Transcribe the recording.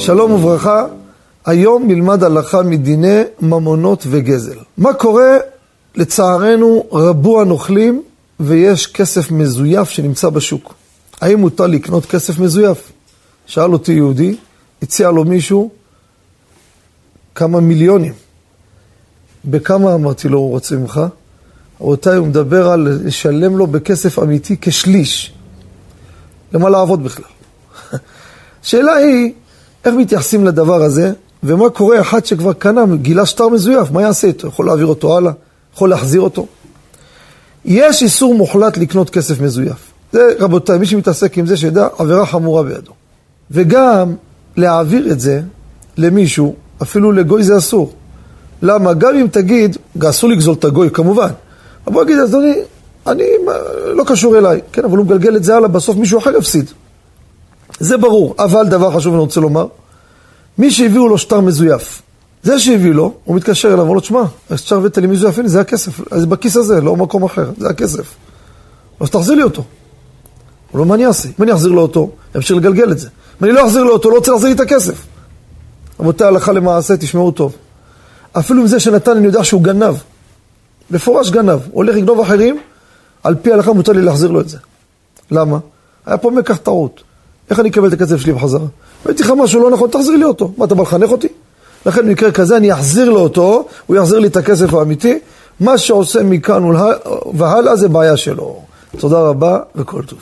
שלום וברכה, היום נלמד הלכה מדיני ממונות וגזל. מה קורה? לצערנו רבו הנוכלים ויש כסף מזויף שנמצא בשוק. האם מותר לקנות כסף מזויף? שאל אותי יהודי, הציע לו מישהו כמה מיליונים. בכמה אמרתי לו הוא רוצה ממך? רבותיי, הוא מדבר על לשלם לו בכסף אמיתי כשליש. למה לעבוד בכלל? השאלה היא, איך מתייחסים לדבר הזה, ומה קורה אחד שכבר קנה, גילה שטר מזויף, מה יעשה איתו? יכול להעביר אותו הלאה? יכול להחזיר אותו? יש איסור מוחלט לקנות כסף מזויף. זה, רבותיי, מי שמתעסק עם זה, שידע, עבירה חמורה בידו. וגם להעביר את זה למישהו, אפילו לגוי זה אסור. למה? גם אם תגיד, אסור לגזול את הגוי, כמובן. אבל בוא נגיד, אדוני, אני לא קשור אליי. כן, אבל הוא מגלגל את זה הלאה, בסוף מישהו אחר יפסיד. זה ברור, אבל דבר חשוב אני רוצה לומר, מי שהביאו לו שטר מזויף, זה שהביא לו, הוא מתקשר אליו, אומר לו, תשמע, השטר הבאת לי מזויף, הנה זה הכסף, זה בכיס הזה, לא במקום אחר, זה הכסף. אז תחזיר לי אותו. הוא לא, מה אני אעשה? אם אני אחזיר לו אותו, אמשיך לגלגל את זה. אם אני לא אחזיר לו אותו, לא רוצה להחזיר לי את הכסף. רבותיי, הלכה למעשה, תשמעו טוב. אפילו עם זה שנתן, אני יודע שהוא גנב. מפורש גנב. הולך לגנוב אחרים, על פי ההלכה מותר לי להחזיר לו את זה. למה? היה פה מקח טעות. איך אני אקבל את הכסף שלי בחזרה? ראיתי לך משהו לא נכון, תחזיר לי אותו. מה, אתה בא לחנך אותי? לכן במקרה כזה אני אחזיר לו אותו, הוא יחזיר לי את הכסף האמיתי. מה שעושה מכאן והלאה זה בעיה שלו. תודה רבה וכל טוב.